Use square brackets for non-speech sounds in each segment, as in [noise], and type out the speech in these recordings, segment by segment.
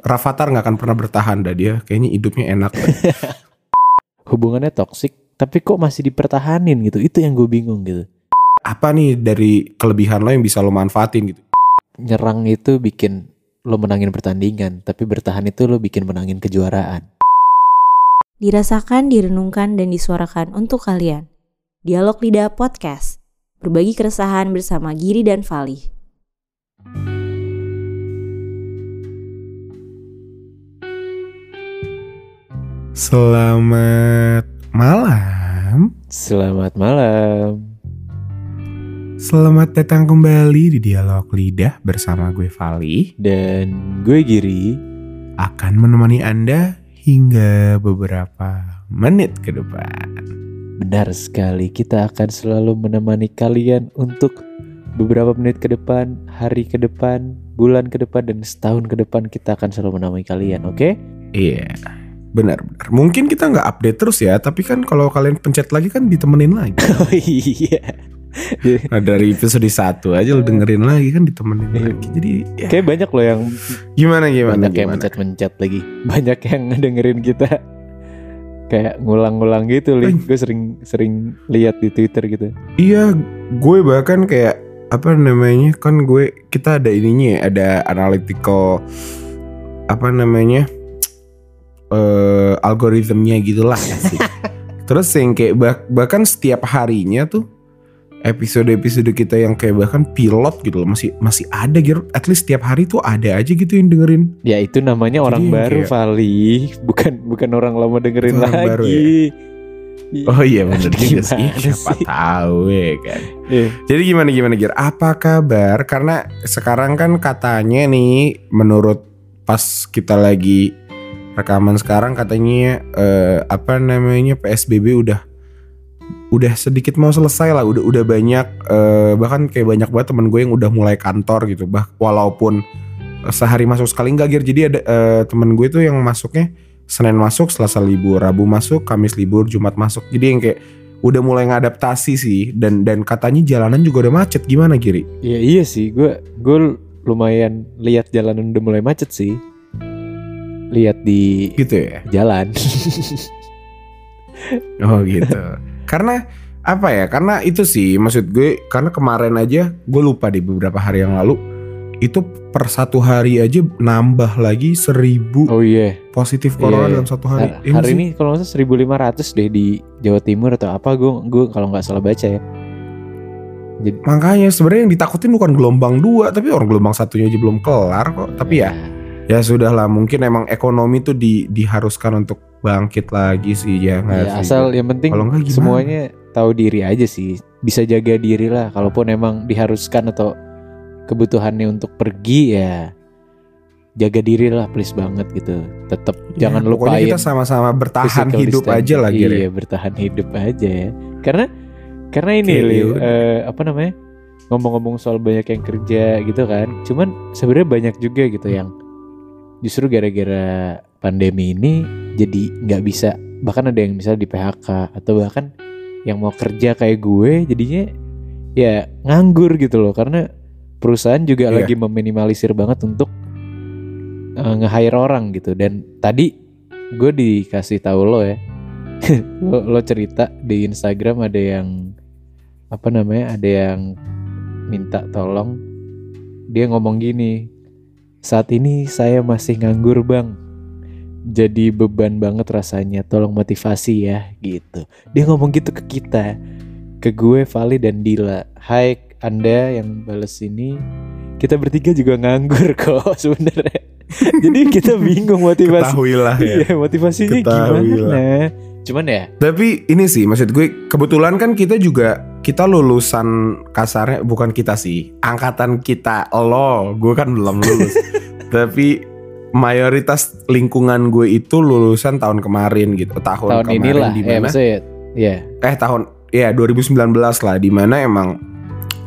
Rafathar nggak akan pernah bertahan dah dia kayaknya hidupnya enak [laughs] Hubungannya toksik, tapi kok masih dipertahanin gitu. Itu yang gue bingung gitu. apa nih dari kelebihan lo yang bisa lo manfaatin gitu Nyerang itu bikin lo menangin pertandingan, tapi bertahan itu lo bikin menangin kejuaraan. Dirasakan, direnungkan, dan disuarakan untuk kalian. Dialog Lidah Podcast. Berbagi keresahan bersama Giri dan Fali. Selamat malam Selamat malam. Selamat datang kembali di Dialog Lidah bersama gue Vali Dan gue Giri. Akan menemani Anda hingga beberapa menit ke depan Benar sekali, kita akan selalu menemani kalian untuk beberapa menit ke depan, hari ke depan, bulan ke depan, dan setahun ke depan kita akan selalu menemani kalian, oke? Iya benar-benar Mungkin kita nggak update terus ya Tapi kan kalau kalian pencet lagi kan ditemenin lagi [laughs] Oh iya. Nah dari episode 1 aja lo dengerin lagi kan ditemenin Iya. lagi Jadi ya, Kayak banyak loh yang gimana gimana banyak yang gimana mencet-mencet lagi. Banyak yang ngedengerin kita kayak ngulang-ngulang gitu, Li. Eh. Gue sering sering lihat di Twitter gitu. Iya, gue bahkan kayak apa namanya kan gue kita ada ininya ya, ada analytical apa namanya eh algoritmnya gitulah sih. [laughs] Terus yang kayak bah- bahkan setiap harinya tuh episode-episode kita yang kayak bahkan pilot gitu loh masih masih ada gitu. At least setiap hari tuh ada aja gitu yang dengerin. Ya itu namanya Jadi orang baru, kayak- Vali. Bukan bukan orang lama dengerin orang lagi. baru ya? Oh iya bener juga sih. Gimana Siapa tahu ya kan. Iya. Jadi gimana gimana Gir? Apa kabar? Karena sekarang kan katanya nih menurut pas kita lagi rekaman sekarang katanya eh, apa namanya PSBB udah udah sedikit mau selesai lah. Udah udah banyak eh, bahkan kayak banyak banget temen gue yang udah mulai kantor gitu. Bah walaupun eh, sehari masuk sekali enggak Gir. Jadi ada eh, temen gue tuh yang masuknya Senin masuk, Selasa libur, Rabu masuk, Kamis libur, Jumat masuk. Jadi yang kayak udah mulai ngadaptasi sih dan dan katanya jalanan juga udah macet gimana Giri? Iya iya sih, gue gue lumayan lihat jalanan udah mulai macet sih. Lihat di Gitu ya? jalan. [laughs] Oh gitu. karena apa ya? Karena itu sih maksud gue karena kemarin aja gue lupa di beberapa hari yang lalu itu per satu hari aja nambah lagi seribu oh iya. positif Iya, corona iya. dalam satu hari. Ha- Iya hari sih? ini kalau nggak salah 1500 deh di Jawa Timur atau apa gue gue kalau nggak salah baca ya. Jadi Makanya sebenarnya yang ditakutin bukan gelombang dua tapi orang gelombang satunya aja belum kelar kok. Tapi ya ya sudah lah mungkin emang ekonomi tuh di, diharuskan untuk bangkit lagi sih ya Ya, sih? asal yang penting Kalau nggak gimana? semuanya tahu diri aja sih. Bisa jaga diri lah. Kalaupun emang diharuskan atau kebutuhannya untuk pergi ya jaga diri lah please banget gitu. Tetap Ya, jangan pokoknya lupain kita sama-sama bertahan hidup distancing. aja lah Gir, ya. Iya bertahan hidup aja ya. Karena karena ini Li, yaudah. eh, apa namanya ngomong-ngomong soal banyak yang kerja gitu kan. Cuman sebenarnya banyak juga gitu yang justru gara-gara pandemi ini jadi nggak bisa bahkan ada yang misalnya di PHK atau bahkan yang mau kerja kayak gue jadinya ya nganggur gitu loh. Karena perusahaan juga Iya. lagi meminimalisir banget untuk eh, nge-hire orang gitu. Dan tadi gue dikasih tahu lo ya [laughs] lo, lo cerita di Instagram ada yang apa namanya ada yang minta tolong. Dia ngomong gini saat ini saya masih nganggur bang. Jadi beban banget rasanya tolong motivasi ya gitu. Dia ngomong gitu ke kita ke gue Vali dan Dila. Hai anda yang balas ini kita bertiga juga nganggur [laughs] kok sebenarnya. Jadi kita bingung motivasi Ketahuilah ya. Iya motivasinya Ketahui gimana cuman ya? Tapi ini sih maksud gue kebetulan kan kita juga kita lulusan kasarnya bukan kita sih angkatan kita lo gue kan belum lulus. [laughs] Tapi mayoritas lingkungan gue itu lulusan tahun kemarin gitu tahun, tahun kemarin inilah di ya mana ya. Eh tahun ya 2019 lah di mana emang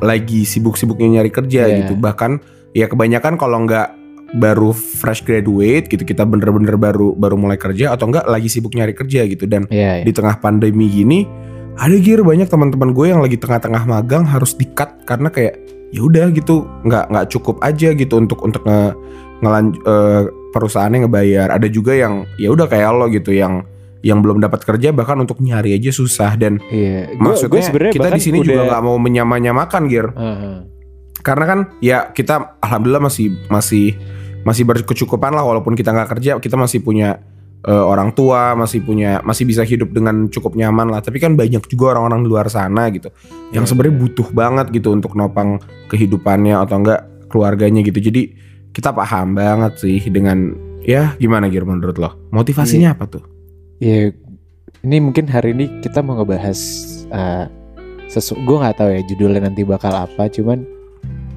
lagi sibuk-sibuknya nyari kerja Iya. gitu. Bahkan ya kebanyakan kalau nggak baru fresh graduate gitu kita bener-bener baru baru mulai kerja atau enggak lagi sibuk nyari kerja gitu dan ya, ya. di tengah pandemi gini ada gear banyak teman-teman gue yang lagi tengah-tengah magang harus di-cut karena kayak ya udah gitu nggak nggak cukup aja gitu untuk untuk nge, ngelan- eh, perusahaannya ngebayar ada juga yang ya udah kayak lo gitu yang yang belum dapat kerja bahkan untuk nyari aja susah dan Iya, gua- maksudnya gua kita di sini juga udah- nggak mau menyamanyamakan gear Heeh. karena kan ya kita alhamdulillah masih masih masih berkecukupan lah walaupun kita nggak kerja kita masih punya eh, orang tua masih punya masih bisa hidup dengan cukup nyaman lah. Tapi kan banyak juga orang-orang di luar sana gitu yang Iya, sebenarnya butuh banget gitu untuk nopang kehidupannya atau enggak keluarganya gitu. Jadi kita paham banget sih dengan ya gimana Gir menurut lo? Motivasinya Iya. apa tuh? Ya, ini mungkin hari ini kita mau ngebahas uh, sesu gue nggak tahu ya judulnya nanti bakal apa, cuman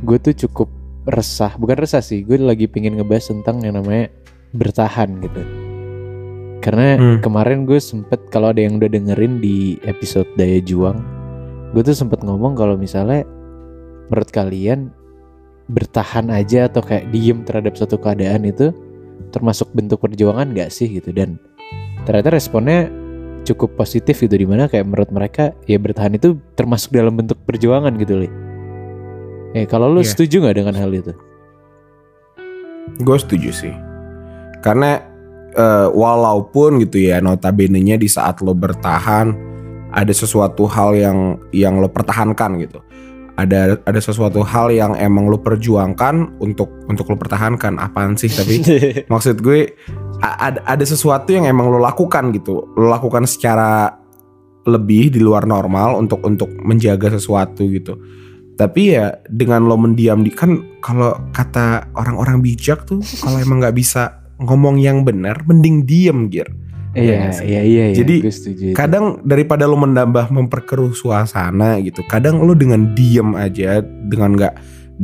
gue tuh cukup resah, bukan resah sih, gue lagi pingin ngebahas tentang yang namanya bertahan gitu. Karena Hmm. kemarin gue sempet kalau ada yang udah dengerin di episode Daya Juang, gue tuh sempet ngomong kalau misalnya menurut kalian bertahan aja atau kayak diem terhadap suatu keadaan itu termasuk bentuk perjuangan gak sih gitu dan ternyata responnya cukup positif gitu di mana kayak menurut mereka ya bertahan itu termasuk dalam bentuk perjuangan gitu li. Eh kalau lu Iya. setuju nggak dengan hal itu? Gue setuju sih. Karena eh, walaupun gitu ya notabene-nya di saat lo bertahan ada sesuatu hal yang yang lo pertahankan gitu. Ada ada sesuatu hal yang emang lo perjuangkan untuk untuk lo pertahankan. Apaan sih tapi [laughs] maksud gue ada ada sesuatu yang emang lo lakukan gitu. Lo lakukan secara lebih di luar normal untuk untuk menjaga sesuatu gitu. Tapi ya dengan lo mendiam di kan kalau kata orang-orang bijak tuh kalau emang nggak bisa ngomong yang benar mending diem gir. Iya sih? iya iya. iya, Jadi. Kadang daripada lo menambah memperkeruh suasana gitu. Kadang lo dengan diem aja dengan nggak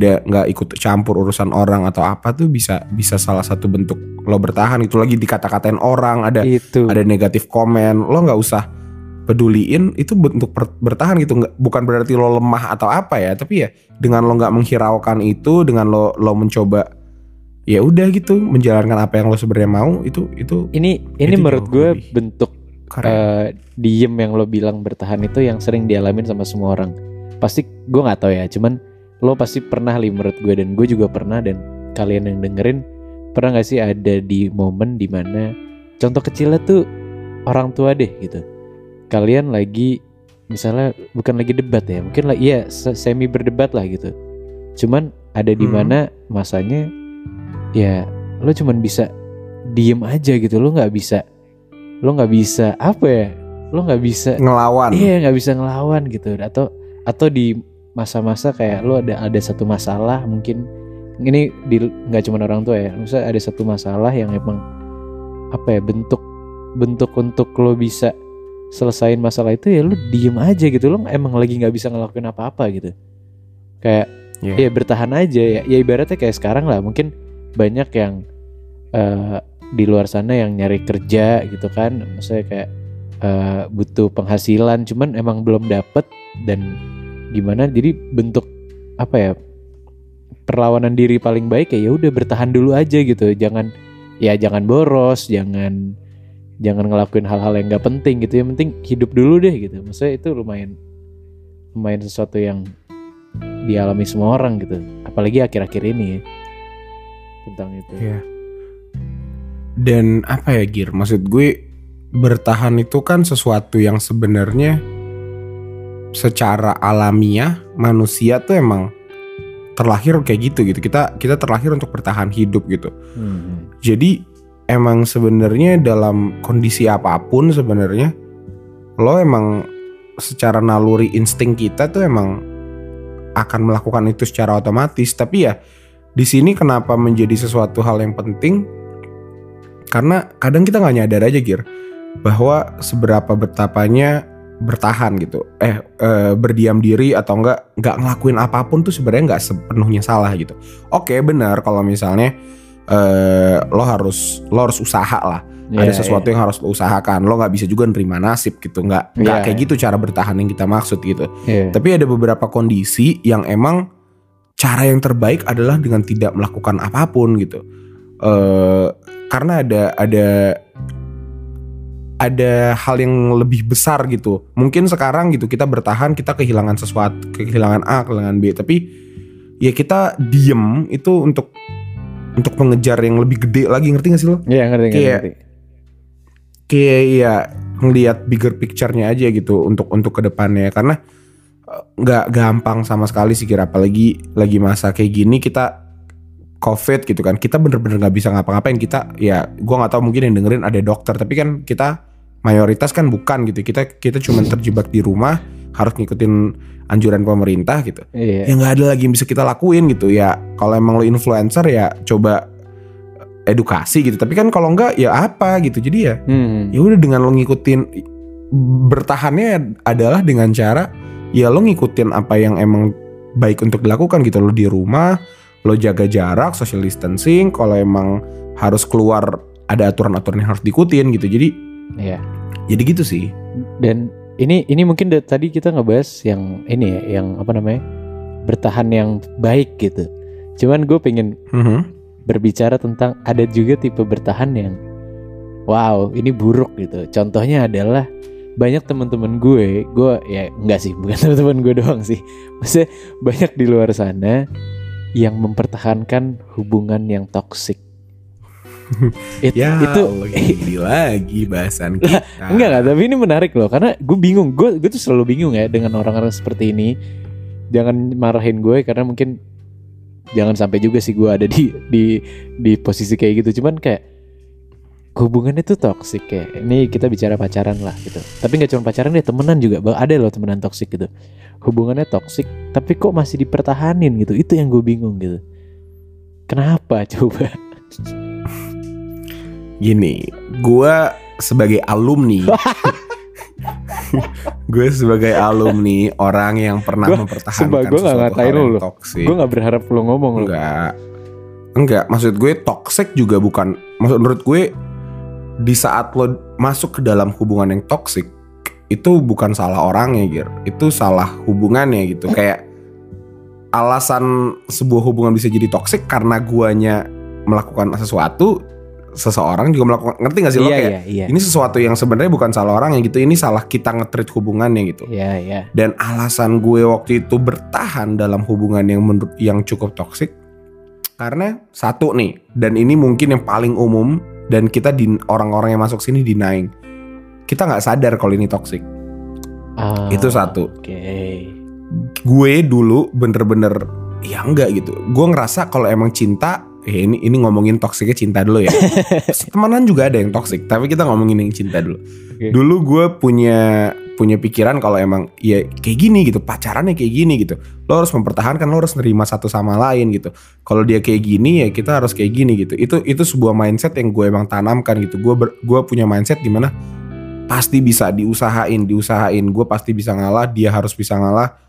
nggak ikut campur urusan orang atau apa tuh bisa bisa salah satu bentuk lo bertahan itu lagi dikata-katain orang ada itu ada negatif komen lo nggak usah peduliin itu bentuk bertahan gitu nggak bukan berarti lo lemah atau apa ya tapi ya dengan lo nggak menghiraukan itu dengan lo lo mencoba ya udah gitu menjalankan apa yang lo sebenarnya mau itu itu ini ini itu menurut gue bentuk keren eh, diem yang lo bilang bertahan itu yang sering dialamin sama semua orang. Pasti gue nggak tahu ya, cuman lo pasti pernah li menurut gue dan gue juga pernah dan kalian yang dengerin pernah nggak sih ada di momen di mana contoh kecilnya tuh orang tua deh gitu. Kalian lagi misalnya bukan lagi debat ya, mungkin lah iya se- semi berdebat lah gitu. Cuman ada di Hmm. mana masanya ya lo cuman bisa diem aja gitu, lo nggak bisa lo nggak bisa apa ya lo nggak bisa ngelawan iya nggak bisa ngelawan gitu atau atau di masa-masa kayak lo ada ada satu masalah mungkin ini di nggak cuma orang tua ya misalnya ada satu masalah yang emang apa ya bentuk bentuk untuk lo bisa selesain masalah itu ya lo diem aja gitu. Lo emang lagi nggak bisa ngelakuin apa-apa gitu. Kayak Iya. ya bertahan aja. Ya ya ibaratnya kayak sekarang lah. Mungkin banyak yang eh, di luar sana yang nyari kerja gitu kan. Maksudnya kayak eh, butuh penghasilan. Cuman emang belum dapet dan gimana. Jadi bentuk apa ya perlawanan diri paling baik ya ya udah bertahan dulu aja gitu. Jangan ya jangan boros. Jangan jangan ngelakuin hal-hal yang nggak penting gitu yang penting hidup dulu deh gitu maksudnya itu lumayan lumayan sesuatu yang dialami semua orang gitu apalagi akhir-akhir ini ya tentang itu Iya. Dan apa ya Gir? Maksud gue bertahan itu kan sesuatu yang sebenarnya secara alamiah manusia tuh emang terlahir kayak gitu gitu. Kita kita terlahir untuk bertahan hidup gitu. Hmm. Jadi emang sebenarnya dalam kondisi apa pun sebenarnya lo emang secara naluri insting kita tuh emang akan melakukan itu secara otomatis. Tapi ya di sini kenapa menjadi sesuatu hal yang penting? Karena kadang kita nggak nyadar aja Gir bahwa seberapa betapanya bertahan gitu, eh, eh, berdiam diri atau enggak nggak ngelakuin apa pun tuh sebenarnya nggak sepenuhnya salah gitu. Oke benar kalau misalnya eh, lo harus lo harus usaha lah. Ada Iya, sesuatu yang harus lo usahakan. Lo nggak bisa juga nerima nasib gitu. Nggak nggak Iya. kayak gitu cara bertahan yang kita maksud gitu. Iya. tapi ada beberapa kondisi yang emang cara yang terbaik adalah dengan tidak melakukan apa pun gitu. Eh karena ada ada ada hal yang lebih besar gitu. Mungkin sekarang gitu kita bertahan kita kehilangan sesuatu kehilangan A kehilangan B. Tapi ya kita diem itu untuk untuk mengejar yang lebih gede lagi ngerti gak sih lo? Iya ngerti ngerti. Kayak- ngerti. Kayak ya ngelihat bigger picture-nya aja gitu untuk untuk ke depannya karena eh, nggak gampang sama sekali sih kira apalagi lagi masa kayak gini kita covid gitu kan kita bener-bener nggak bisa ngapa-ngapain kita ya gua nggak tahu mungkin yang dengerin ada dokter tapi kan kita mayoritas kan bukan gitu kita kita cuma terjebak di rumah harus ngikutin anjuran pemerintah gitu. Iya. ya nggak ada lagi yang bisa kita lakuin gitu. Ya kalau emang lo influencer ya coba edukasi gitu. Tapi kan kalau enggak ya apa gitu. Jadi ya Hmm. ya udah dengan lo ngikutin bertahannya adalah dengan cara ya lo ngikutin apa yang emang baik untuk dilakukan gitu. Lo di rumah lo jaga jarak social distancing. Kalau emang harus keluar ada aturan-aturan yang harus diikutin gitu. Jadi Iya. jadi gitu sih. Dan ini ini mungkin da- tadi kita ngebahas yang ini ya, yang apa namanya bertahan yang baik gitu. Cuman gue pengen Mhm. berbicara tentang ada juga tipe bertahan yang wow ini buruk gitu. Contohnya adalah banyak teman-teman gue, gue ya enggak sih bukan [laughs] teman-teman gue doang sih. Maksudnya banyak di luar sana yang mempertahankan hubungan yang toksik. [laughs] It- ya itu gini lagi bahasan kita Enggak enggak, tapi ini menarik loh karena gue bingung, gue gue tuh selalu bingung ya dengan orang-orang seperti ini. Jangan marahin gue karena mungkin jangan sampai juga sih gue ada di di di posisi kayak gitu. Cuman kayak hubungannya tuh toksik kayak ini kita bicara pacaran lah gitu. Tapi nggak cuma pacaran deh, temenan juga. Ada loh temenan toksik gitu. Hubungannya toksik, tapi kok masih dipertahanin gitu. Itu yang gue bingung gitu. Kenapa coba? [laughs] Gini, gue sebagai alumni, [laughs] gue sebagai alumni orang yang pernah Gua- mempertahankan sumpah, gua nggak sesuatu ngatain hal lu yang loh. toksik. Gue nggak berharap lo ngomong loh. Enggak, enggak. Maksud gue toxic juga bukan. Maksud menurut gue di saat lo masuk ke dalam hubungan yang toxic itu bukan salah orangnya, Gir. Itu salah hubungannya gitu. Kayak alasan sebuah hubungan bisa jadi toxic karena guanya melakukan sesuatu, seseorang juga melakukan. Ngerti gak sih lo Iya kayak iya iya. ini sesuatu yang sebenarnya bukan salah orang yang gitu. Ini salah kita nge-treat hubungannya gitu. Iya iya. Dan alasan gue waktu itu bertahan dalam hubungan yang menurut yang cukup toksik karena satu nih dan ini mungkin yang paling umum dan kita di orang-orang yang masuk sini denying kita nggak sadar kalau ini toksik Ah, Itu satu. Oke. gue dulu bener-bener ya enggak gitu gue ngerasa kalau emang cinta eh ini ini ngomongin toksiknya cinta dulu ya. [laughs] Temenan juga ada yang toksik tapi kita ngomongin yang cinta dulu. Oke. dulu gue punya punya pikiran kalau emang ya kayak gini gitu pacarannya kayak gini gitu. Lo harus mempertahankan lo harus nerima satu sama lain gitu. Kalau dia kayak gini ya kita harus kayak gini gitu. Itu itu sebuah mindset yang gue emang tanamkan gitu. Gue ber- gue punya mindset di mana pasti bisa diusahain diusahain. Gue pasti bisa ngalah dia harus bisa ngalah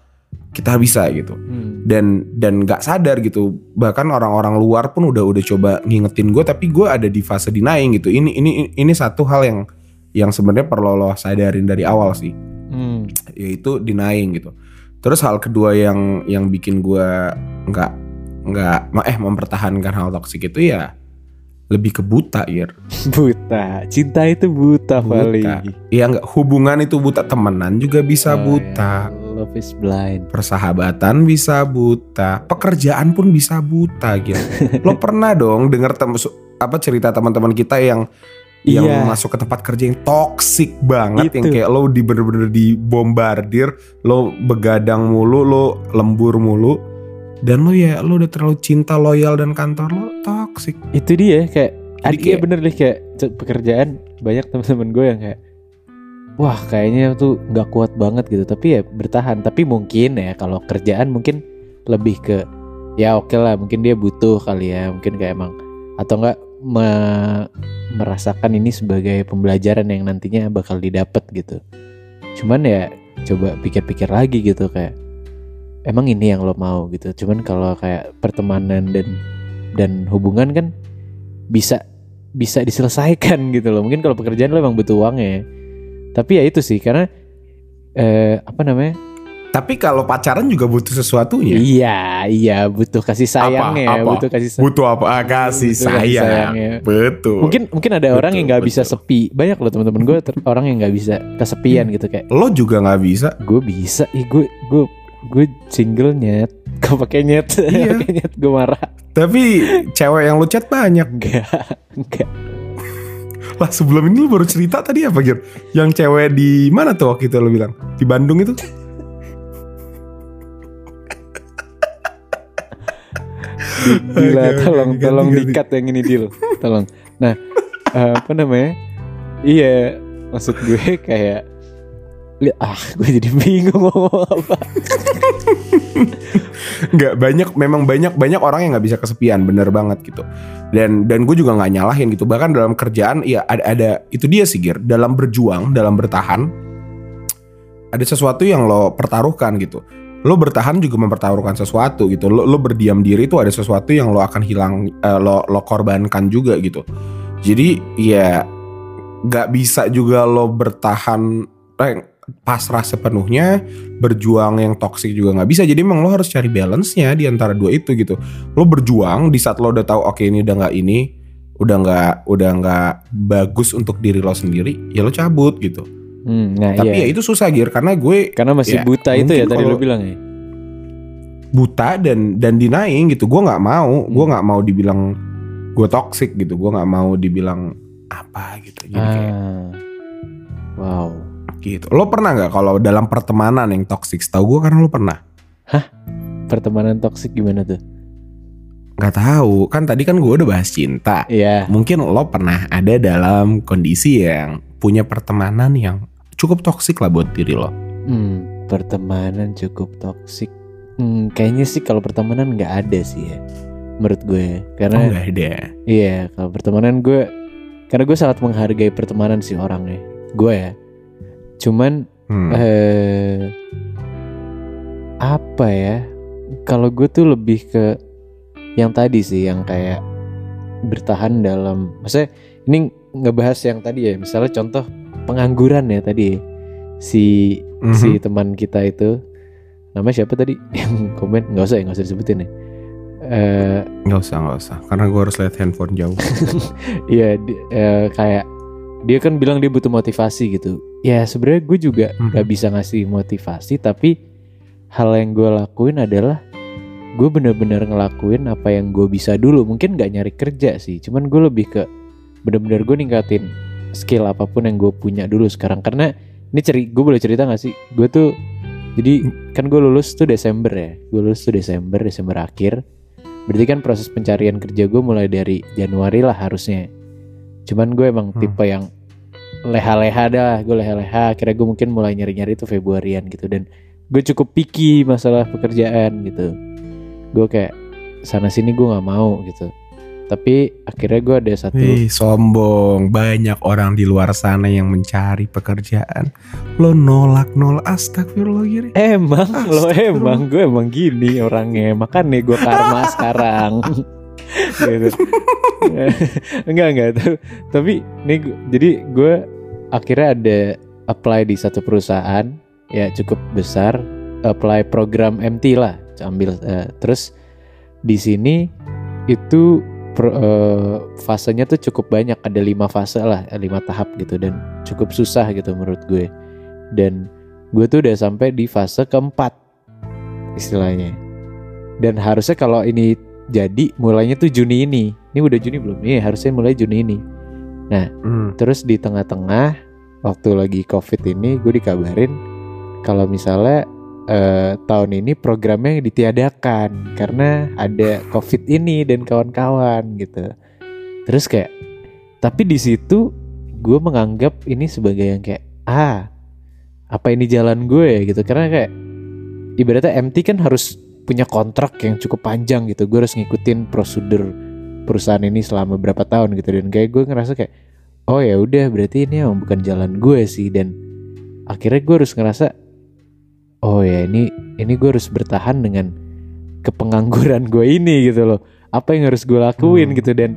kita bisa gitu. Hmm. dan dan nggak sadar gitu. Bahkan orang-orang luar pun udah udah coba ngingetin gue tapi gue ada di fase denying gitu. Ini ini ini satu hal yang yang sebenarnya perlu lo sadarin dari awal sih. Hmm. yaitu denying gitu. Terus hal kedua yang yang bikin gue nggak nggak eh mempertahankan hal toksik itu ya lebih ke buta ir [laughs] Buta. Cinta itu buta, buta. Ya nggak? Hubungan itu buta. Temenan juga bisa Oh, buta. ya. Love is blind. persahabatan bisa buta, pekerjaan pun bisa buta gitu. Lo [laughs] pernah dong dengar tem apa cerita teman-teman kita yang yang Iya. masuk ke tempat kerja yang toksik banget yang Itu. kayak lo di bener-bener dibombardir, lo begadang mulu, lo lembur mulu dan lo ya lo udah terlalu cinta loyal dan kantor lo toksik. Itu dia kayak Jadi Ad, iya kayak- bener deh kayak pekerjaan banyak teman-teman gue yang kayak wah kayaknya tuh nggak kuat banget gitu. Tapi ya bertahan. Tapi mungkin ya kalau kerjaan mungkin lebih ke ya oke lah mungkin dia butuh kali ya. Mungkin kayak emang atau enggak me- merasakan ini sebagai pembelajaran yang nantinya bakal didapat gitu. Cuman ya coba pikir-pikir lagi gitu kayak emang ini yang lo mau? gitu. Cuman kalau kayak pertemanan dan dan hubungan kan bisa bisa diselesaikan [laughs] gitu loh. Mungkin kalau pekerjaan lo emang butuh uangnya ya. Tapi ya itu sih karena eh apa namanya Tapi kalau pacaran juga butuh sesuatunya. iya iya butuh kasih sayangnya Apa? Apa? butuh kasih sayang Butuh apa? Ah, kasih Butuh kasih sayang. sayangnya. Betul. mungkin mungkin ada Betul, orang yang nggak bisa sepi banyak loh teman-teman gue orang yang nggak bisa kesepian gitu kayak lo juga nggak bisa. gue bisa ih gue gue gue single nyet [laughs] kau pakai nyet Iya. [laughs] pakai nyet gue marah Tapi cewek yang lu chat banyak. enggak enggak Lah sebelum ini lu baru cerita tadi apa Gir? Yang cewek di mana tuh waktu itu lu bilang? Di Bandung itu? [laughs] Oke, tolong ganti, tolong dikat yang ini Dil tolong nah eh, apa namanya iya maksud gue kayak ah gue jadi bingung ngomong apa [laughs] Nggak banyak, memang banyak banyak orang yang nggak bisa kesepian, bener banget gitu. Dan dan gue juga nggak nyalahin gitu. Bahkan dalam kerjaan, ya ada ada itu dia sih Gir. Dalam berjuang, dalam bertahan, ada sesuatu yang lo pertaruhkan gitu. Lo bertahan juga mempertaruhkan sesuatu gitu. Lo, lo berdiam diri itu ada sesuatu yang lo akan hilang, eh, lo lo korbankan juga gitu. Jadi ya nggak bisa juga lo bertahan eh, pasrah sepenuhnya berjuang yang toksik juga nggak bisa. Jadi emang lo harus cari balance-nya di antara dua itu gitu. Lo berjuang di saat lo udah tahu oke ini udah nggak ini udah nggak udah nggak bagus untuk diri lo sendiri ya lo cabut gitu. Hmm, nah tapi iya. ya itu susah gir karena gue karena masih ya, buta itu ya tadi lo bilang ya? Buta dan dan denying gitu. Gue nggak mau gue Hmm. nggak mau dibilang gue toxic gitu. Gue nggak mau dibilang apa gitu. Jadi kayak ah. wow gitu. Lo pernah nggak kalau dalam pertemanan yang toxic? Setahu gue karena lo pernah. Pertemanan toksik gimana tuh? Nggak tahu. Kan tadi kan gue udah bahas cinta. Iya. Mungkin lo pernah ada dalam kondisi yang punya pertemanan yang cukup toksik lah buat diri lo. hmm, pertemanan cukup toksik hmm, kayaknya sih kalau pertemanan nggak ada sih ya menurut gue Oh karena nggak ada. Iya, kalau pertemanan gue karena gue sangat menghargai pertemanan sih orangnya. Gue ya. Cuman Hmm. eh apa ya? Kalau gue tuh lebih ke yang tadi sih yang kayak bertahan dalam maksudnya ini ngebahas yang tadi ya, misalnya contoh pengangguran ya tadi si Mhm. si teman kita itu namanya siapa tadi [laughs] yang komen nggak usah ya nggak usah disebutin ya. Eh Nggak usah nggak usah karena gue harus lihat handphone jauh. [laughs] Iya, di- eh, kayak dia kan bilang dia butuh motivasi gitu. Ya sebenarnya gue juga Mhm. gak bisa ngasih motivasi, tapi hal yang gue lakuin adalah gue bener-bener ngelakuin apa yang gue bisa dulu. Mungkin gak nyari kerja sih, cuman gue lebih ke bener-bener gue ningkatin skill apa pun yang gue punya dulu sekarang. Karena ini ceri, gue boleh cerita gak sih? Gue tuh jadi kan gue lulus tuh Desember ya, gue lulus tuh Desember, Desember akhir. Berarti kan proses pencarian kerja gue mulai dari Januari lah harusnya. Cuman gue emang Hmm. tipe yang leha-leha dah, gue leha-leha. Akhirnya gue mungkin mulai nyari-nyari tuh Februarian gitu dan gue cukup picky masalah pekerjaan gitu. Gue kayak sana sini gue nggak mau gitu. Tapi akhirnya gue ada satu Wih, sombong. Banyak orang di luar sana yang mencari pekerjaan. Lo nolak nolak astagfirullah giri. Emang lo emang gue emang gini orangnya makanya gue karma sekarang [laughs] gitu. enggak enggak Tapi- nih jadi gue akhirnya ada apply di satu perusahaan ya cukup besar apply program MT lah ambil eh, terus di sini itu pro- eh, fasenya tuh cukup banyak ada lima fase lah eh, lima tahap gitu dan cukup susah gitu menurut gue. Dan gue tuh udah sampai di fase keempat istilahnya. Dan harusnya kalau ini jadi mulainya tuh Juni ini. Ini udah Juni belum? Iya harusnya mulai Juni ini. Hmm. terus di tengah-tengah waktu lagi covid ini gue dikabarin kalau misalnya eh, tahun ini programnya ditiadakan karena ada covid ini dan kawan-kawan gitu. Terus kayak tapi di situ gue menganggap ini sebagai yang kayak ah apa ini jalan gue ya? Gitu. Karena kayak ibaratnya MT kan harus punya kontrak yang cukup panjang gitu. Gue harus ngikutin prosedur perusahaan ini selama berapa tahun gitu. Dan kayak gue ngerasa kayak oh ya udah berarti ini emang bukan jalan gue sih dan akhirnya gue harus ngerasa oh ya ini ini gue harus bertahan dengan kepengangguran gue ini gitu loh apa yang harus gue lakuin Hmm. gitu dan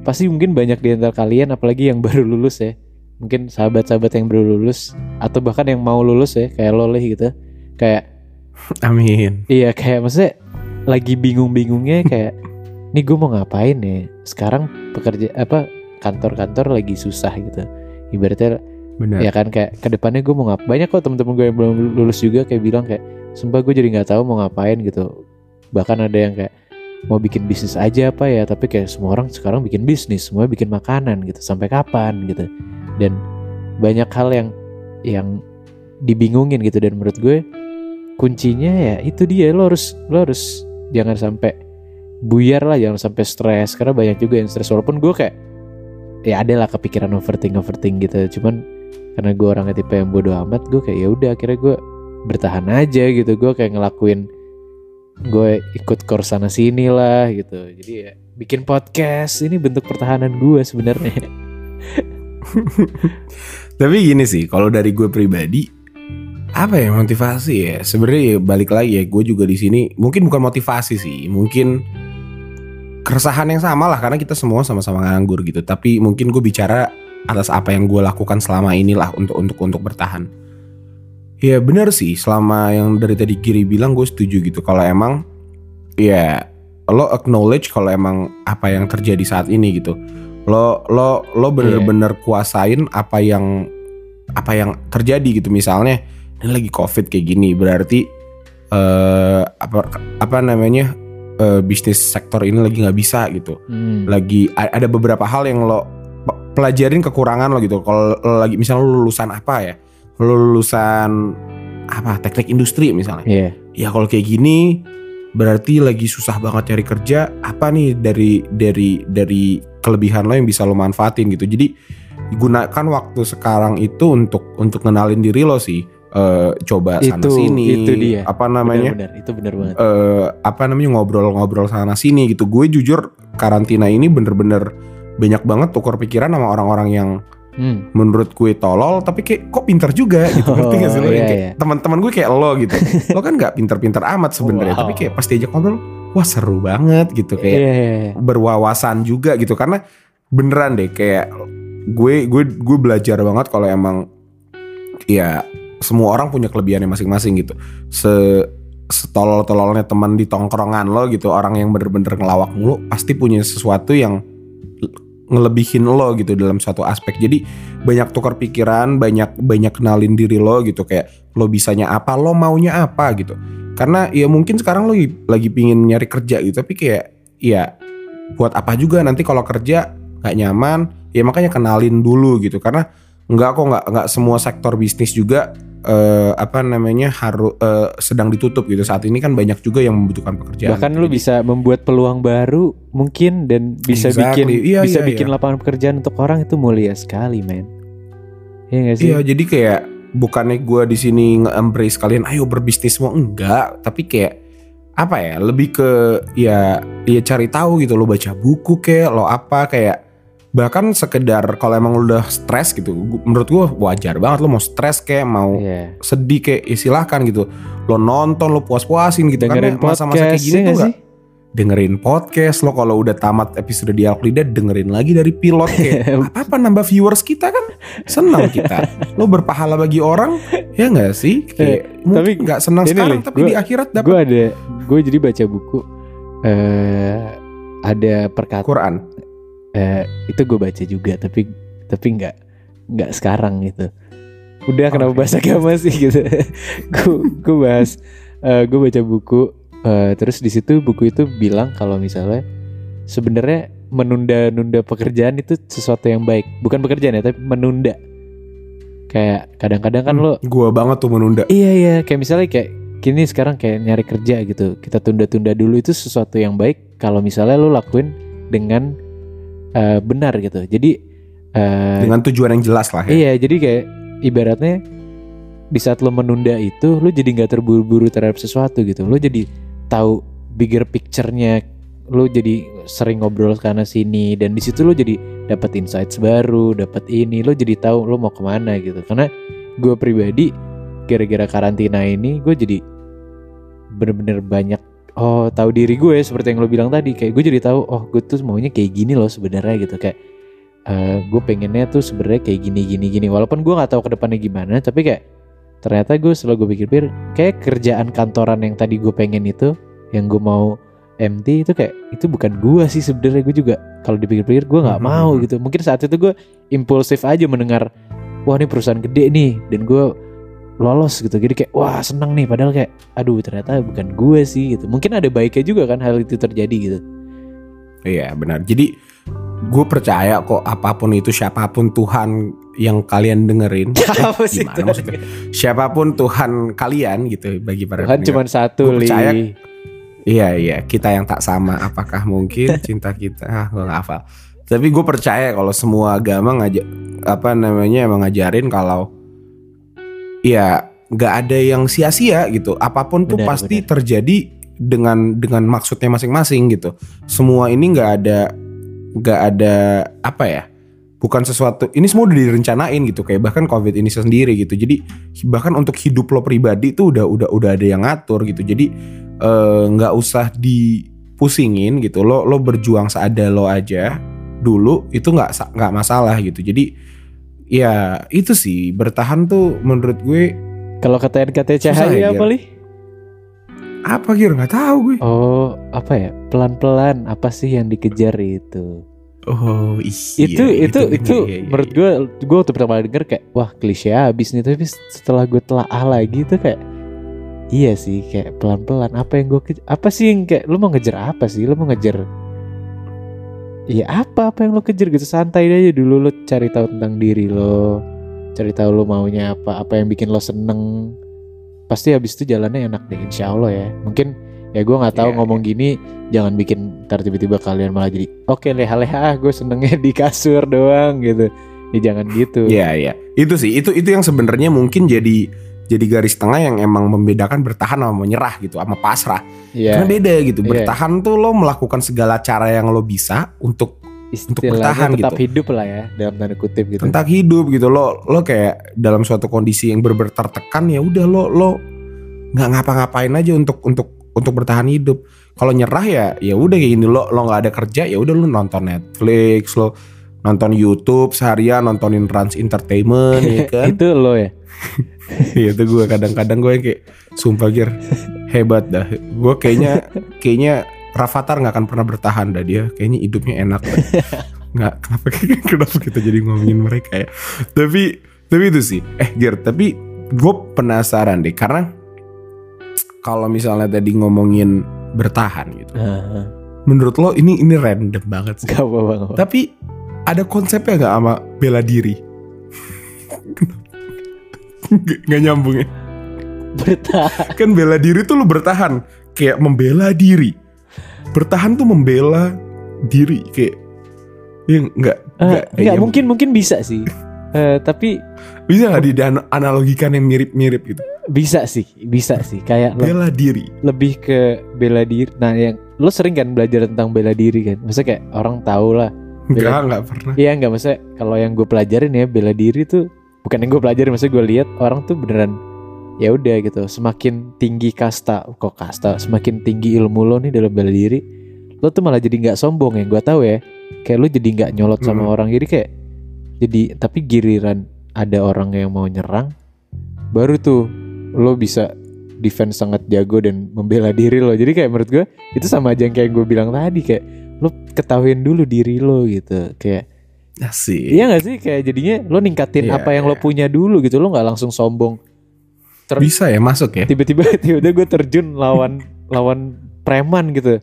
pasti mungkin banyak di antara kalian apalagi yang [laughs] baru lulus ya mungkin sahabat-sahabat yang baru lulus atau bahkan yang mau lulus ya kayak lo Leh gitu kayak [laughs] Amin. Iya kayak maksudnya lagi bingung-bingungnya kayak [laughs] nih gue mau ngapain ya sekarang pekerja apa kantor-kantor lagi susah gitu. Ibaratnya Benar. ya kan kayak ke depannya gue mau ngap banyak kok temen-temen gue yang belum lulus juga kayak bilang kayak sumpah gue jadi nggak tahu mau ngapain gitu. Bahkan ada yang kayak mau bikin bisnis aja apa ya? Tapi kayak semua orang sekarang bikin bisnis semua bikin makanan gitu sampai kapan gitu. Dan banyak hal yang yang dibingungin gitu. Dan menurut gue kuncinya ya itu dia lo harus lo harus jangan sampai buyar lah jangan sampai stres karena banyak juga yang stres. Walaupun gue kayak ya ada lah kepikiran overthink overthink gitu. Cuman karena gue orangnya tipe yang bodoh amat gue kayak ya udah akhirnya gue bertahan aja gitu. Gue kayak ngelakuin gue ikut course sana sini lah gitu. Jadi ya bikin podcast ini bentuk pertahanan gue sebenarnya. [laughs] Tapi gini sih, kalau dari gue pribadi, apa ya motivasi ya? Sebenarnya ya balik lagi ya, gue juga di sini mungkin bukan motivasi sih, mungkin keresahan yang sama lah karena kita semua sama-sama nganggur gitu. Tapi mungkin gue bicara atas apa yang gue lakukan selama inilah untuk untuk untuk bertahan. Ya benar sih, selama yang dari tadi Giri bilang gue setuju gitu. Kalau emang ya lo acknowledge kalau emang apa yang terjadi saat ini gitu lo lo lo bener-bener kuasain apa yang apa yang terjadi gitu misalnya ini lagi covid kayak gini berarti eh apa apa namanya eh, bisnis sektor ini lagi nggak bisa gitu. Hmm. lagi ada beberapa hal yang lo pe- pelajarin kekurangan lo gitu. Kalau lagi misalnya lo lulusan apa ya? Lo lulusan apa? Teknik industri misalnya. Iya. ya kalau kayak gini berarti lagi susah banget cari kerja apa nih dari dari dari kelebihan lo yang bisa lo manfaatin gitu. Jadi gunakan waktu sekarang itu untuk untuk kenalin diri lo sih Eh, coba sana Itu- sini itu dia. apa namanya Benar-benar itu benar banget. eh apa namanya ngobrol-ngobrol sana sini gitu gue jujur karantina ini bener-bener banyak banget tukar pikiran sama orang-orang yang Hmm. menurut gue tolol tapi kayak kok pinter juga gitu ngerti gak sih lo Oh, iya, iya. teman-teman gue kayak lo gitu [laughs] lo kan nggak pinter-pinter amat sebenarnya Wow. tapi kayak pas diajak ngobrol wah seru banget gitu kayak Iya, iya, iya. berwawasan juga gitu karena beneran deh kayak gue gue gue belajar banget kalau emang ya semua orang punya kelebihannya masing-masing gitu. Se setolol-tololnya teman di tongkrongan lo gitu orang yang bener-bener ngelawak mulu pasti punya sesuatu yang ngelebihin lo gitu dalam suatu aspek. Jadi banyak tukar pikiran banyak banyak kenalin diri lo gitu kayak lo bisanya apa lo maunya apa gitu. Karena ya mungkin sekarang lo lagi, pingin nyari kerja gitu tapi kayak ya buat apa juga nanti kalau kerja nggak nyaman ya makanya kenalin dulu gitu. Karena nggak kok nggak nggak semua sektor bisnis juga eh, apa namanya harus sedang ditutup gitu saat ini kan banyak juga yang membutuhkan pekerjaan Bahkan gitu. lu bisa membuat peluang baru mungkin dan bisa Exactly. bikin Iya, bisa iya, bikin iya. lapangan pekerjaan untuk orang itu mulia sekali, men. Iya gak sih? Iya, jadi kayak bukannya gue di sini nge-embrace kalian, ayo berbisnis semua enggak, tapi kayak apa ya, lebih ke ya ya cari tahu gitu, lo baca buku kayak lo apa kayak bahkan sekedar kalau emang lo udah stres gitu, menurut gue wajar banget lo mau stres kayak mau Iya. sedih kayak ya silahkan gitu, lo nonton lo puas-puasin gitu Dengerin karena masa-masa kayak gini ya tuh sih? dengerin podcast lo kalau udah tamat episode dialog lidah dengerin lagi dari pilot kayak [laughs] apa nambah viewers kita kan? Senang kita. Lo berpahala bagi orang ya nggak sih? Kayak mungkin tapi nggak senang sekarang nih, tapi gua- di akhirat Gue dapat ada gue jadi baca buku eh ada perkataan Quran eh, itu gue baca juga tapi tapi nggak nggak sekarang gitu. Udah kenapa Oke. [laughs] bahas agama sih gitu? Gue gue bahas gue baca buku eh, terus di situ buku itu bilang kalau misalnya sebenarnya menunda-nunda pekerjaan itu sesuatu yang baik. Bukan pekerjaan ya tapi menunda. Kayak kadang-kadang kan lo gue banget tuh menunda. Iya iya. Kayak misalnya kayak kini sekarang kayak nyari kerja gitu. Kita tunda-tunda dulu itu sesuatu yang baik kalau misalnya lo lakuin dengan eh, benar gitu. Jadi eh, dengan tujuan yang jelas lah ya. iya jadi kayak ibaratnya di saat lo menunda itu lo jadi nggak terburu-buru terhadap sesuatu gitu. Lo jadi tahu bigger picture-nya lo jadi sering ngobrol sana sini dan di situ lo jadi dapat insights baru dapat ini lo jadi tahu lo mau ke mana gitu. Karena gue pribadi gara-gara karantina ini gue jadi bener-bener banyak oh tahu diri gue seperti yang lo bilang tadi. Kayak gue jadi tahu oh gue tuh maunya kayak gini loh sebenarnya gitu. Kayak eh gue pengennya tuh sebenarnya kayak gini gini gini. Walaupun gue nggak tahu ke depannya gimana tapi kayak ternyata gue setelah gue pikir-pikir kayak kerjaan kantoran yang tadi gue pengen itu yang gue mau MT itu kayak itu bukan gue sih sebenarnya. Gue juga kalau dipikir-pikir gue nggak mau gitu. Mungkin saat itu gue impulsif aja mendengar wah ini perusahaan gede nih. Dan gue lolos gitu jadi kayak wah seneng nih padahal kayak aduh ternyata bukan gue sih gitu mungkin ada baiknya juga kan hal itu terjadi gitu Iya benar. Jadi gue percaya kok apa pun itu siapa pun Tuhan yang kalian dengerin. [laughs] eh, Apa sih gimana maksudnya? Siapa pun Tuhan kalian gitu bagi para Tuhan cuma satu Gua li percaya Iya iya kita yang tak sama. Apakah mungkin [laughs] cinta kita? Ah gue gak hafal. Tapi gue percaya kalau semua agama ngajak apa namanya emang ngajarin kalau ya nggak ada yang sia-sia gitu. Apa pun tuh Benar, pasti benar. terjadi dengan dengan maksudnya masing-masing gitu. Semua ini nggak ada nggak ada apa ya? Bukan sesuatu ini semua udah direncanain gitu kayak bahkan covid ini sendiri gitu. Jadi bahkan untuk hidup lo pribadi tuh udah udah udah ada yang ngatur gitu. Jadi eh, nggak usah dipusingin gitu. Lo lo berjuang seada lo aja dulu itu nggak nggak masalah gitu. Jadi ya itu sih bertahan tuh menurut gue kalau kata NKT Cahaya ya, apa li apa gitu nggak tahu gue. oh apa ya pelan-pelan apa sih yang dikejar itu Oh iya. itu itu itu iya, iya, menurut iya. gue gue waktu pertama kali denger kayak wah klise abis nih tapi setelah gue telaah lagi tuh kayak iya sih kayak pelan-pelan apa yang gue apa sih yang kayak lu mau ngejar apa sih lu mau ngejar Iya apa apa yang lo kejar? Gitu santai aja. Dulu lo cari tahu tentang diri lo. Cari tahu lo maunya apa apa yang bikin lo seneng. Pasti habis itu jalannya enak deh insya Allah ya. Mungkin ya gue nggak tahu Iya, ngomong gini jangan bikin ntar tiba-tiba kalian malah jadi oke leha-leha ah gue senengnya di kasur doang gitu. Ya jangan gitu. Iya iya. Itu sih itu itu yang sebenarnya mungkin jadi jadi garis tengah yang emang membedakan bertahan sama menyerah gitu sama pasrah. Iya, Karena beda gitu. Iya. Bertahan tuh lo melakukan segala cara yang lo bisa untuk istilahnya bertahan tetap gitu. hidup lah ya dalam tanda kutip gitu tentang hidup gitu. Lo lo kayak dalam suatu kondisi yang berber tertekan ya udah lo lo nggak ngapa-ngapain aja untuk untuk untuk bertahan hidup. Kalau nyerah ya ya udah kayak gini lo lo nggak ada kerja ya udah lo nonton Netflix lo nonton YouTube seharian nontonin Rans Entertainment [laughs] ya kan. itu lo ya [laughs] itu gue kadang-kadang gue yang kayak sumpah gir hebat dah. Gue kayaknya kayaknya Rafathar nggak akan pernah bertahan dah dia. Kayaknya hidupnya enak. dah. Nggak kenapa [laughs] kenapa kita jadi ngomongin mereka ya. Tapi tapi itu sih. Eh Gir tapi gue penasaran deh karena kalau misalnya tadi ngomongin bertahan gitu. Menurut lo ini ini random banget sih. Gak apa-apa gak apa. Tapi ada konsepnya nggak sama bela diri? Nggak nggak nyambung ya. Bertahan kan bela diri tuh lu bertahan. Kayak membela diri. Bertahan tuh membela diri kayak ya enggak Eh, Enggak mungkin mungkin bisa sih. Eh, Tapi bisa nggak dianalogikan yang mirip-mirip gitu? Bisa sih Bisa sih. Kayak bela diri. lebih ke bela diri. Nah yang Lo sering kan belajar tentang bela diri kan? Maksudnya kayak orang tahu lah. Enggak enggak pernah. Iya nggak maksudnya Kalau yang gue pelajarin ya Bela diri tuh Bukan yang gue pelajarin Maksudnya gue lihat Orang tuh beneran ya udah gitu. Semakin tinggi kasta kok kasta? Semakin tinggi ilmu lo nih dalam bela diri lo tuh malah jadi nggak sombong ya gue tahu ya. Kayak lo jadi nggak nyolot sama Hmm. orang. Jadi kayak jadi tapi giliran ada orang yang mau nyerang baru tuh lo bisa defense sangat jago dan membela [laughs] diri lo. Jadi kayak menurut gue itu sama aja yang kayak gue bilang tadi. Kayak lo ketahuin dulu diri lo gitu. Kayak sih iya gak sih? Kayak jadinya lo ningkatin Iya, apa yang lo iya. punya dulu gitu lo nggak langsung sombong. Ter- bisa ya masuk ya? Tiba-tiba [laughs] tiba-tiba gue terjun lawan lawan preman gitu.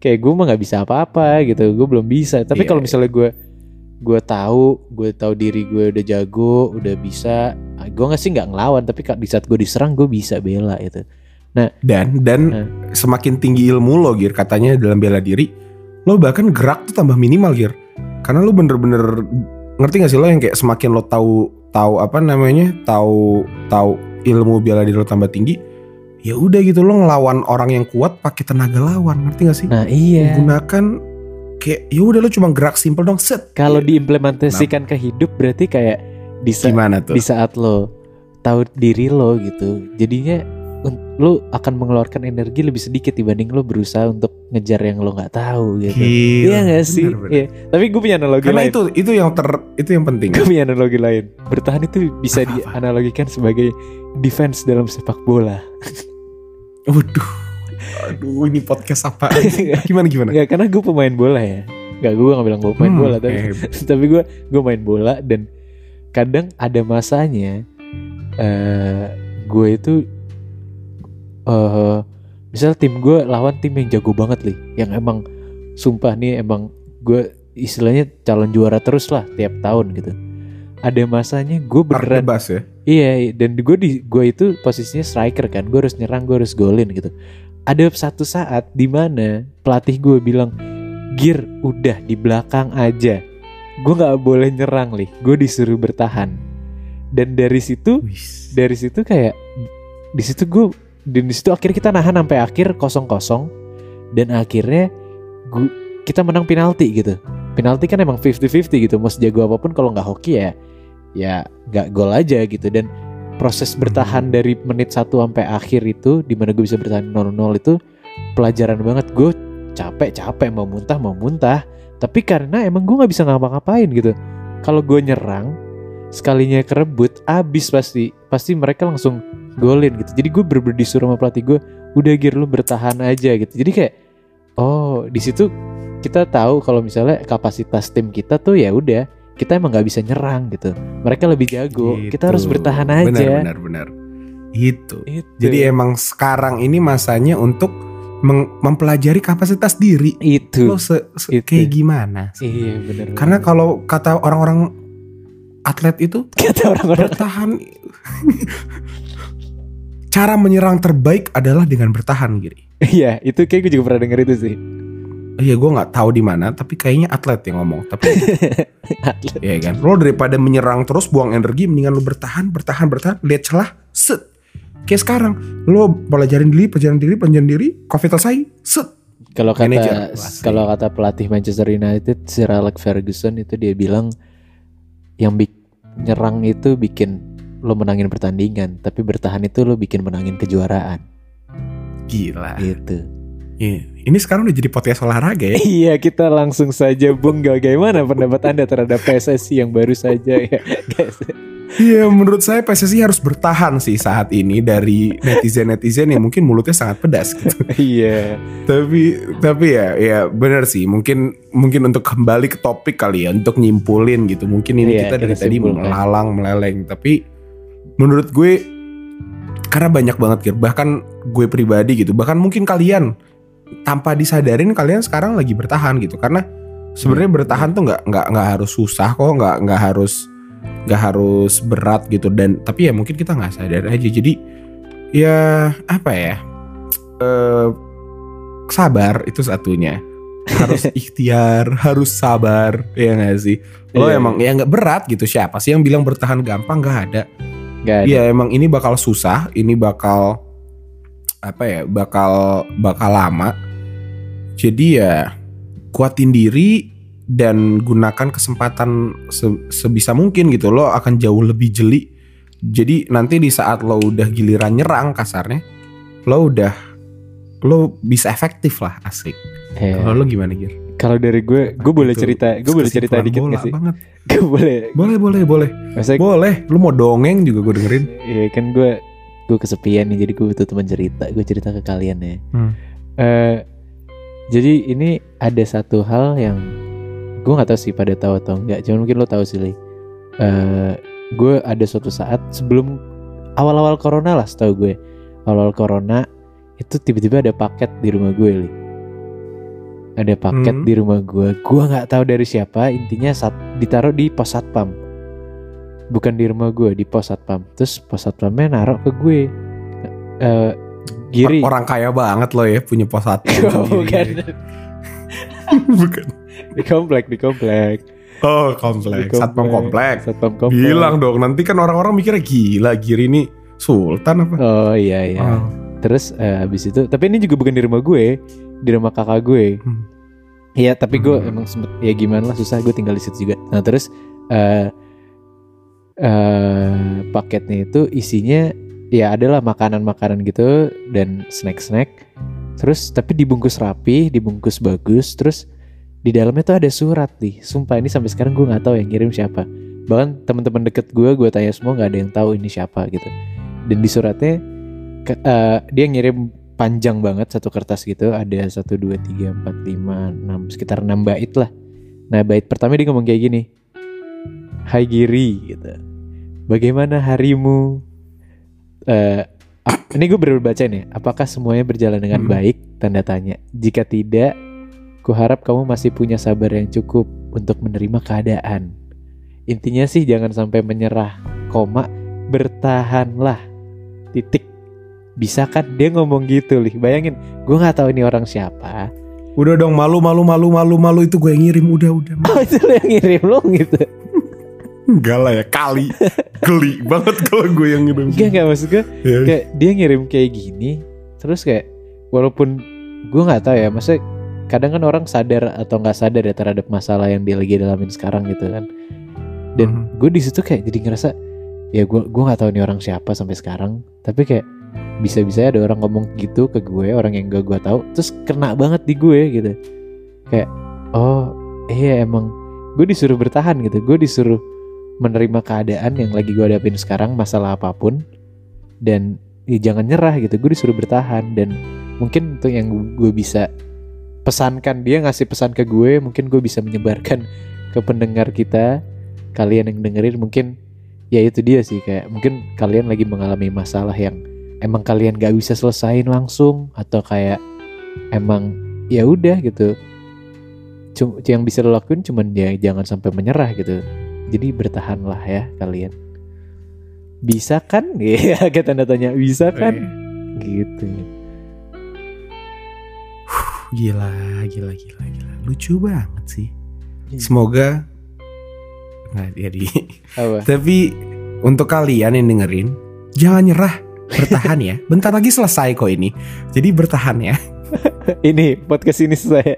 Kayak gue mah nggak bisa apa-apa gitu gue belum bisa. Tapi Iya, kalau iya. misalnya gue gue tahu gue tahu diri gue udah jago udah bisa gue nggak sih nggak ngelawan tapi di saat gue diserang gue bisa bela gitu. Dan dan Hmm. semakin tinggi ilmu lo gir katanya dalam bela diri lo bahkan gerak tuh tambah minimal gir karena lo bener-bener ngerti gak sih lo yang kayak semakin lo tahu tahu apa namanya tahu tahu ilmu bela diri lo tambah tinggi ya udah gitu lo ngelawan orang yang kuat pakai tenaga lawan ngerti gak sih? Nah iya. Menggunakan kayak ya udah lo cuma gerak simpel dong set. Kalau Ya, diimplementasikan ke hidup berarti kayak di sa- gimana tuh? di saat lo tahu diri lo gitu. Jadinya lo akan mengeluarkan energi lebih sedikit dibanding lo berusaha untuk ngejar yang lo nggak tahu gitu. Gila, iya gak sih? Bener, bener. Iya. tapi gue punya analogi karena lain. itu itu yang ter itu yang penting. Gue punya analogi lain. Bertahan itu bisa Apa-apa? dianalogikan sebagai defense dalam sepak bola. [laughs] Waduh. Aduh ini podcast apa? [laughs] Gimana gimana? Enggak karena gue pemain bola ya. Enggak gue gak bilang gue pemain Hmm, bola tapi eh, [laughs] tapi gue gue main bola dan kadang ada masanya eh gue itu eh misal tim gue lawan tim yang jago banget nih yang emang sumpah nih emang gue istilahnya calon juara terus lah tiap tahun gitu ada masanya gue beneran Bebas ya. Iya, dan gue di gue itu posisinya striker kan, gue harus nyerang, gue harus golin gitu. Ada satu saat di mana pelatih gue bilang, Gir, udah di belakang aja. Gue nggak boleh nyerang nih, gue disuruh bertahan. Dan dari situ, Wis. dari situ kayak di situ gue, dan di situ akhirnya kita nahan sampai akhir kosong kosong. Dan akhirnya gue, kita menang penalti gitu. Penalti kan emang 50-50 gitu, mau sejago apa pun kalau nggak hoki ya ya nggak gol aja gitu. Dan proses bertahan dari menit 1 sampai akhir itu di mana gue bisa bertahan 0-0 itu pelajaran banget. Gue capek capek. Mau muntah mau muntah. Tapi karena emang gue nggak bisa ngapa-ngapain gitu. Kalau gue nyerang sekalinya kerebut abis pasti pasti mereka langsung golin gitu jadi gue bener disuruh sama pelatih gue udah gir lu bertahan aja gitu jadi kayak oh di situ kita tahu kalau misalnya kapasitas tim kita tuh ya udah kita emang nggak bisa nyerang gitu mereka lebih jago kita harus Gitu. bertahan aja Benar benar benar. Itu. Itu. Jadi emang sekarang ini masanya untuk mempelajari kapasitas diri. itu Lo se- se- Itu. kayak gimana? iya bener Karena kalau kata orang-orang atlet itu kata orang-orang bertahan [laughs] cara menyerang terbaik adalah dengan bertahan Giri. iya itu kayak gue juga pernah denger itu sih. Iya gue nggak tahu di mana tapi kayaknya atlet yang ngomong tapi [laughs] Atlet. ya kan? Lo daripada menyerang terus buang energi mendingan lo bertahan bertahan bertahan lihat celah set. Kayak sekarang lo pelajarin diri pelajarin diri pelajarin diri covid selesai set. Kalau kata kalau kata pelatih Manchester United Sir Alex Ferguson itu dia bilang yang bik nyerang itu bikin lo menangin pertandingan tapi bertahan itu lo bikin menangin kejuaraan. Gila. Gitu. Iya. ini sekarang udah jadi podcast olahraga ya? [laughs] Iya kita langsung saja Bung. Bagaimana pendapat anda terhadap PSSI yang baru saja ya? Guys [laughs] Iya menurut saya PSSI harus bertahan sih saat ini dari netizen-netizen yang mungkin mulutnya sangat pedas gitu. [laughs] Iya. Tapi tapi ya ya benar sih. Mungkin mungkin untuk kembali ke topik kali ya untuk nyimpulin gitu. Mungkin ini Iya, kita dari kita tadi simpulkan. melalang meleleng. Tapi menurut gue karena banyak banget gitu bahkan gue pribadi gitu. Bahkan mungkin kalian tanpa disadarin kalian sekarang lagi bertahan gitu. Karena sebenarnya Iya, bertahan tuh nggak nggak nggak harus susah kok. Nggak nggak harus nggak harus berat gitu. Dan tapi ya mungkin kita nggak sadar aja. Jadi ya apa ya? Eh sabar itu satunya. Harus [laughs] ikhtiar harus sabar. Ya nggak sih? Lo Iya. emang ya nggak berat gitu. Siapa sih yang bilang bertahan gampang? Nggak ada Gak ada Iya emang ini bakal susah ini bakal apa ya bakal bakal lama jadi ya kuatin diri dan gunakan kesempatan se- sebisa mungkin gitu lo akan jauh lebih jeli jadi nanti di saat lo udah giliran nyerang kasarnya lo udah lo bisa efektif lah asik Iya. kalau lo gimana Gir? Kalau dari gue Gue boleh Itu cerita Gue boleh cerita dikit bola gak sih? banget. [laughs] Gue boleh. Boleh boleh boleh. Maksudnya boleh. Lu mau dongeng juga gue dengerin. Iya kan gue Gue kesepian nih Jadi gue butuh teman cerita. Gue cerita ke kalian ya. Hmm. Eh, Jadi ini ada satu hal yang Gue gak tahu sih pada tahu atau enggak Cuman mungkin lo tahu sih Li. Eh, Gue ada suatu saat Sebelum Awal-awal corona lah setahu gue. Awal-awal corona Itu tiba-tiba ada paket di rumah gue Li. Ada paket Hmm. di rumah gue Gue gak tahu dari siapa. Intinya saat ditaruh di pos satpam. Bukan di rumah gue Di pos satpam. Terus pos satpamnya naruh ke gue. Eh Giri. Orang kaya banget lo ya punya pos satpam [laughs] Oh, bukan. [laughs] Bukan. Di komplek di komplek. Oh Di kompleks, satpam kompleks. satpam komplek. Bilang dong, nanti kan orang-orang mikirnya gila Giri ini sultan apa? oh iya iya. Oh. terus eh, habis itu tapi ini juga bukan di rumah gue di rumah kakak gue. Hmm. Iya tapi gue Hmm. emang sempet ya gimana lah susah gue tinggal di situ juga. Nah terus eh eh paketnya itu isinya ya adalah makanan-makanan gitu dan snack-snack. Terus tapi dibungkus rapi dibungkus bagus. Terus di dalamnya tuh ada surat nih. Sumpah ini sampai sekarang gue nggak tahu yang ngirim siapa. Bahkan teman-teman deket gue gue tanya semua nggak ada yang tahu ini siapa gitu. Dan di suratnya ke- eh, dia ngirim panjang banget satu kertas gitu ada satu dua tiga empat lima enam sekitar enam bait lah nah bait pertama dia ngomong kayak gini Hai Giri gitu bagaimana harimu eh ah, ini gue baru baca nih. Apakah semuanya berjalan dengan Hmm. baik? Tanda tanya. Jika tidak, kuharap kamu masih punya sabar yang cukup untuk menerima keadaan. Intinya sih jangan sampai menyerah. Koma, bertahanlah. Titik. Bisa kan dia ngomong gitu lih. Bayangin, gue nggak tahu ini orang siapa. Udah dong malu malu malu malu malu itu gue yang ngirim udah udah. [laughs] Oh itu lo yang ngirim lo gitu. Enggak lah ya kali geli banget kalau gue yang ngirim. Enggak enggak maksud gue Ya. kayak dia ngirim kayak gini terus kayak walaupun gue nggak tahu ya maksudnya kadang kan orang sadar atau nggak sadar ya terhadap masalah yang dia lagi dalamin sekarang gitu kan dan Mhm. gue di situ kayak jadi ngerasa ya gue gue nggak tahu nih orang siapa sampai sekarang tapi kayak bisa-bisa ada orang ngomong gitu ke gue orang yang gak gue tahu terus kena banget di gue gitu. Kayak oh iya emang gue disuruh bertahan gitu gue disuruh menerima keadaan yang lagi gue hadapin sekarang masalah apa pun dan ya jangan nyerah gitu gue disuruh bertahan dan mungkin untuk yang gue bisa pesankan dia ngasih pesan ke gue mungkin gue bisa menyebarkan ke pendengar kita kalian yang dengerin mungkin ya itu dia sih kayak mungkin kalian lagi mengalami masalah yang emang kalian gak bisa selesain langsung? Atau kayak emang ya udah gitu. Cum- yang bisa lo lakuin cuman ya jangan sampai menyerah gitu. Jadi bertahanlah ya kalian. Bisa kan? [laughs] Ya kayak tanda tanya bisa kan? gitu. Gila, gila, gila, gila. Lucu banget sih. Semoga nggak jadi. apa? [laughs] Tapi untuk kalian yang dengerin, jangan nyerah, bertahan ya. Bentar lagi selesai kok ini. Jadi bertahan ya. [laughs] ini podcast ini saya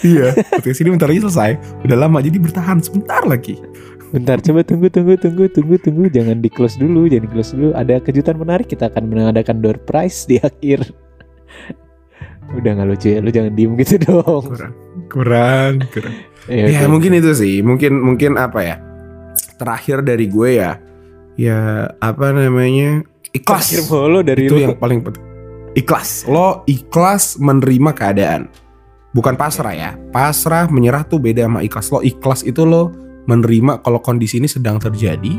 Iya, podcast ini bentar lagi selesai. Udah lama jadi bertahan sebentar lagi. bentar coba tunggu tunggu tunggu tunggu tunggu jangan di close dulu jangan di close dulu ada kejutan menarik kita akan mengadakan door prize di akhir udah nggak lucu ya lu jangan diem gitu [laughs] dong Kurang, kurang, kurang. ya, Ya oke. mungkin itu sih, mungkin mungkin apa ya? Terakhir dari gue ya, ya apa namanya ikhlas. Terakhir mulu dari itu lu yang paling penting. Ikhlas. Lo ikhlas menerima keadaan. Bukan pasrah ya. Pasrah menyerah tuh beda sama ikhlas. Lo ikhlas itu lo menerima kalau kondisi ini sedang terjadi.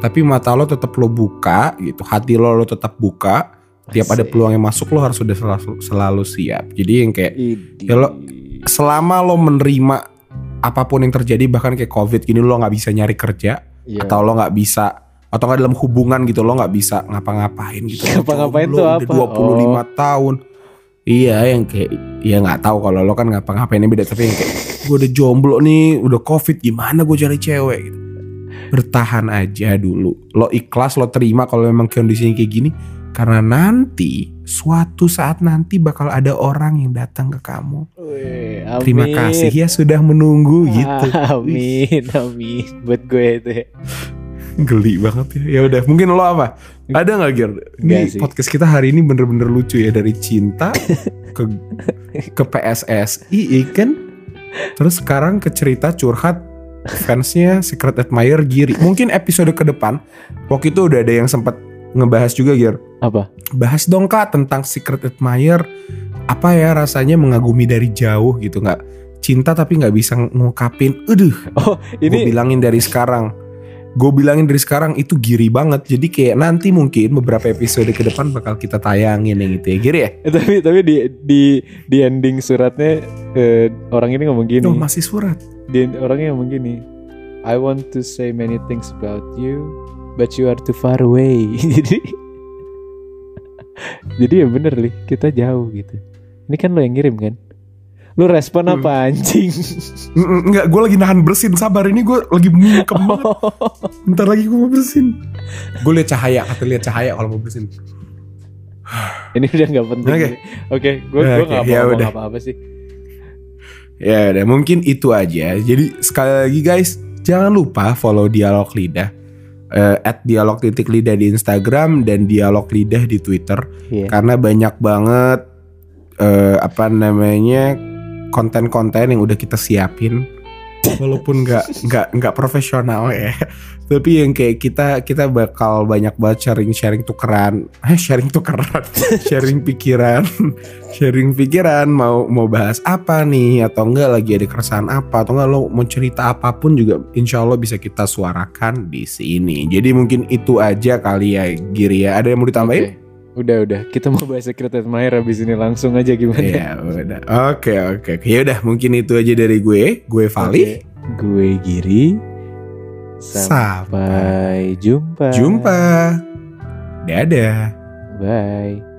Tapi mata lo tetap lo buka gitu. Hati lo lo tetap buka. Tiap ada peluang yang masuk lo harus sudah selalu, selalu siap. Jadi yang kayak. Ya lo- selama lo menerima apa pun yang terjadi bahkan kayak covid gini lo nggak bisa nyari kerja Iya. atau lo nggak bisa atau nggak dalam hubungan gitu lo nggak bisa ngapa-ngapain gitu [laughs] Lo Ngapa-ngapain tuh udah apa? Oh. 25 tahun iya yang kayak ya nggak tahu kalau lo kan ngapa-ngapainnya beda tapi yang kayak gue udah jomblo nih udah covid gimana gue cari cewek gitu bertahan aja dulu lo ikhlas lo terima kalau memang kondisinya kayak gini karena nanti suatu saat nanti bakal ada orang yang datang ke kamu Wih, Terima amin. kasih ya sudah menunggu gitu. [laughs] Amin, amin. Buat gue itu ya. [laughs] Geli banget ya. Ya udah, mungkin lo apa? Ada nggak Gir? Ini podcast kita hari ini bener-bener lucu ya dari cinta [laughs] ke ke PSSI, iya kan? Terus sekarang ke cerita curhat fansnya Secret Admirer Giri. Mungkin episode ke depan waktu itu udah ada yang sempat ngebahas juga Gir. Apa? Bahas dong kak tentang Secret Admirer. Apa ya rasanya mengagumi dari jauh gitu nggak? Cinta tapi nggak bisa ngungkapin. Aduh, Oh, ini bilangin dari sekarang gue bilangin dari sekarang itu giri banget jadi kayak nanti mungkin beberapa episode ke depan bakal kita tayangin yang itu ya giri ya Eh, tapi tapi di di di ending suratnya eh, orang ini ngomong gini. Tuh masih surat Di orangnya ngomong gini. I want to say many things about you, but you are too far away. [laughs] jadi jadi ya bener nih kita jauh gitu. Ini kan lo yang ngirim kan? Lu respon Hmm. apa anjing? Mm, mm, Enggak gue lagi nahan bersin sabar ini gue lagi mingkem [laughs] banget bentar lagi gue mau bersin gue lihat cahaya kata lihat cahaya kalau mau bersin [sighs] Ini udah nggak penting. Oke. Oke, gue gue nggak ya mau ngomong apa-apa sih. ya udah mungkin itu aja jadi sekali lagi guys jangan lupa follow dialog lidah at dialog titik lidah di Instagram dan dialog lidah di Twitter Iya. karena banyak banget eh, apa namanya konten-konten yang udah kita siapin. Walaupun nggak nggak nggak profesional ya. [laughs] Tapi yang kayak kita kita bakal banyak banget sharing sharing tukeran. [laughs] Eh sharing tukeran. [laughs] Sharing pikiran. Sharing pikiran. Mau mau bahas apa nih? Atau enggak lagi ada keresahan apa? Atau enggak lo mau cerita apa pun juga insya Allah bisa kita suarakan di sini. Jadi mungkin itu aja kali ya Giri ya. Ada yang mau ditambahin? Oke. Udah udah, kita mau bahas Secret Admirer habis ini langsung aja gimana? Ya udah oke oke ya udah mungkin itu aja dari gue gue Vali Oke, Gue Giri. sampai Sampai jumpa. jumpa dadah Bye.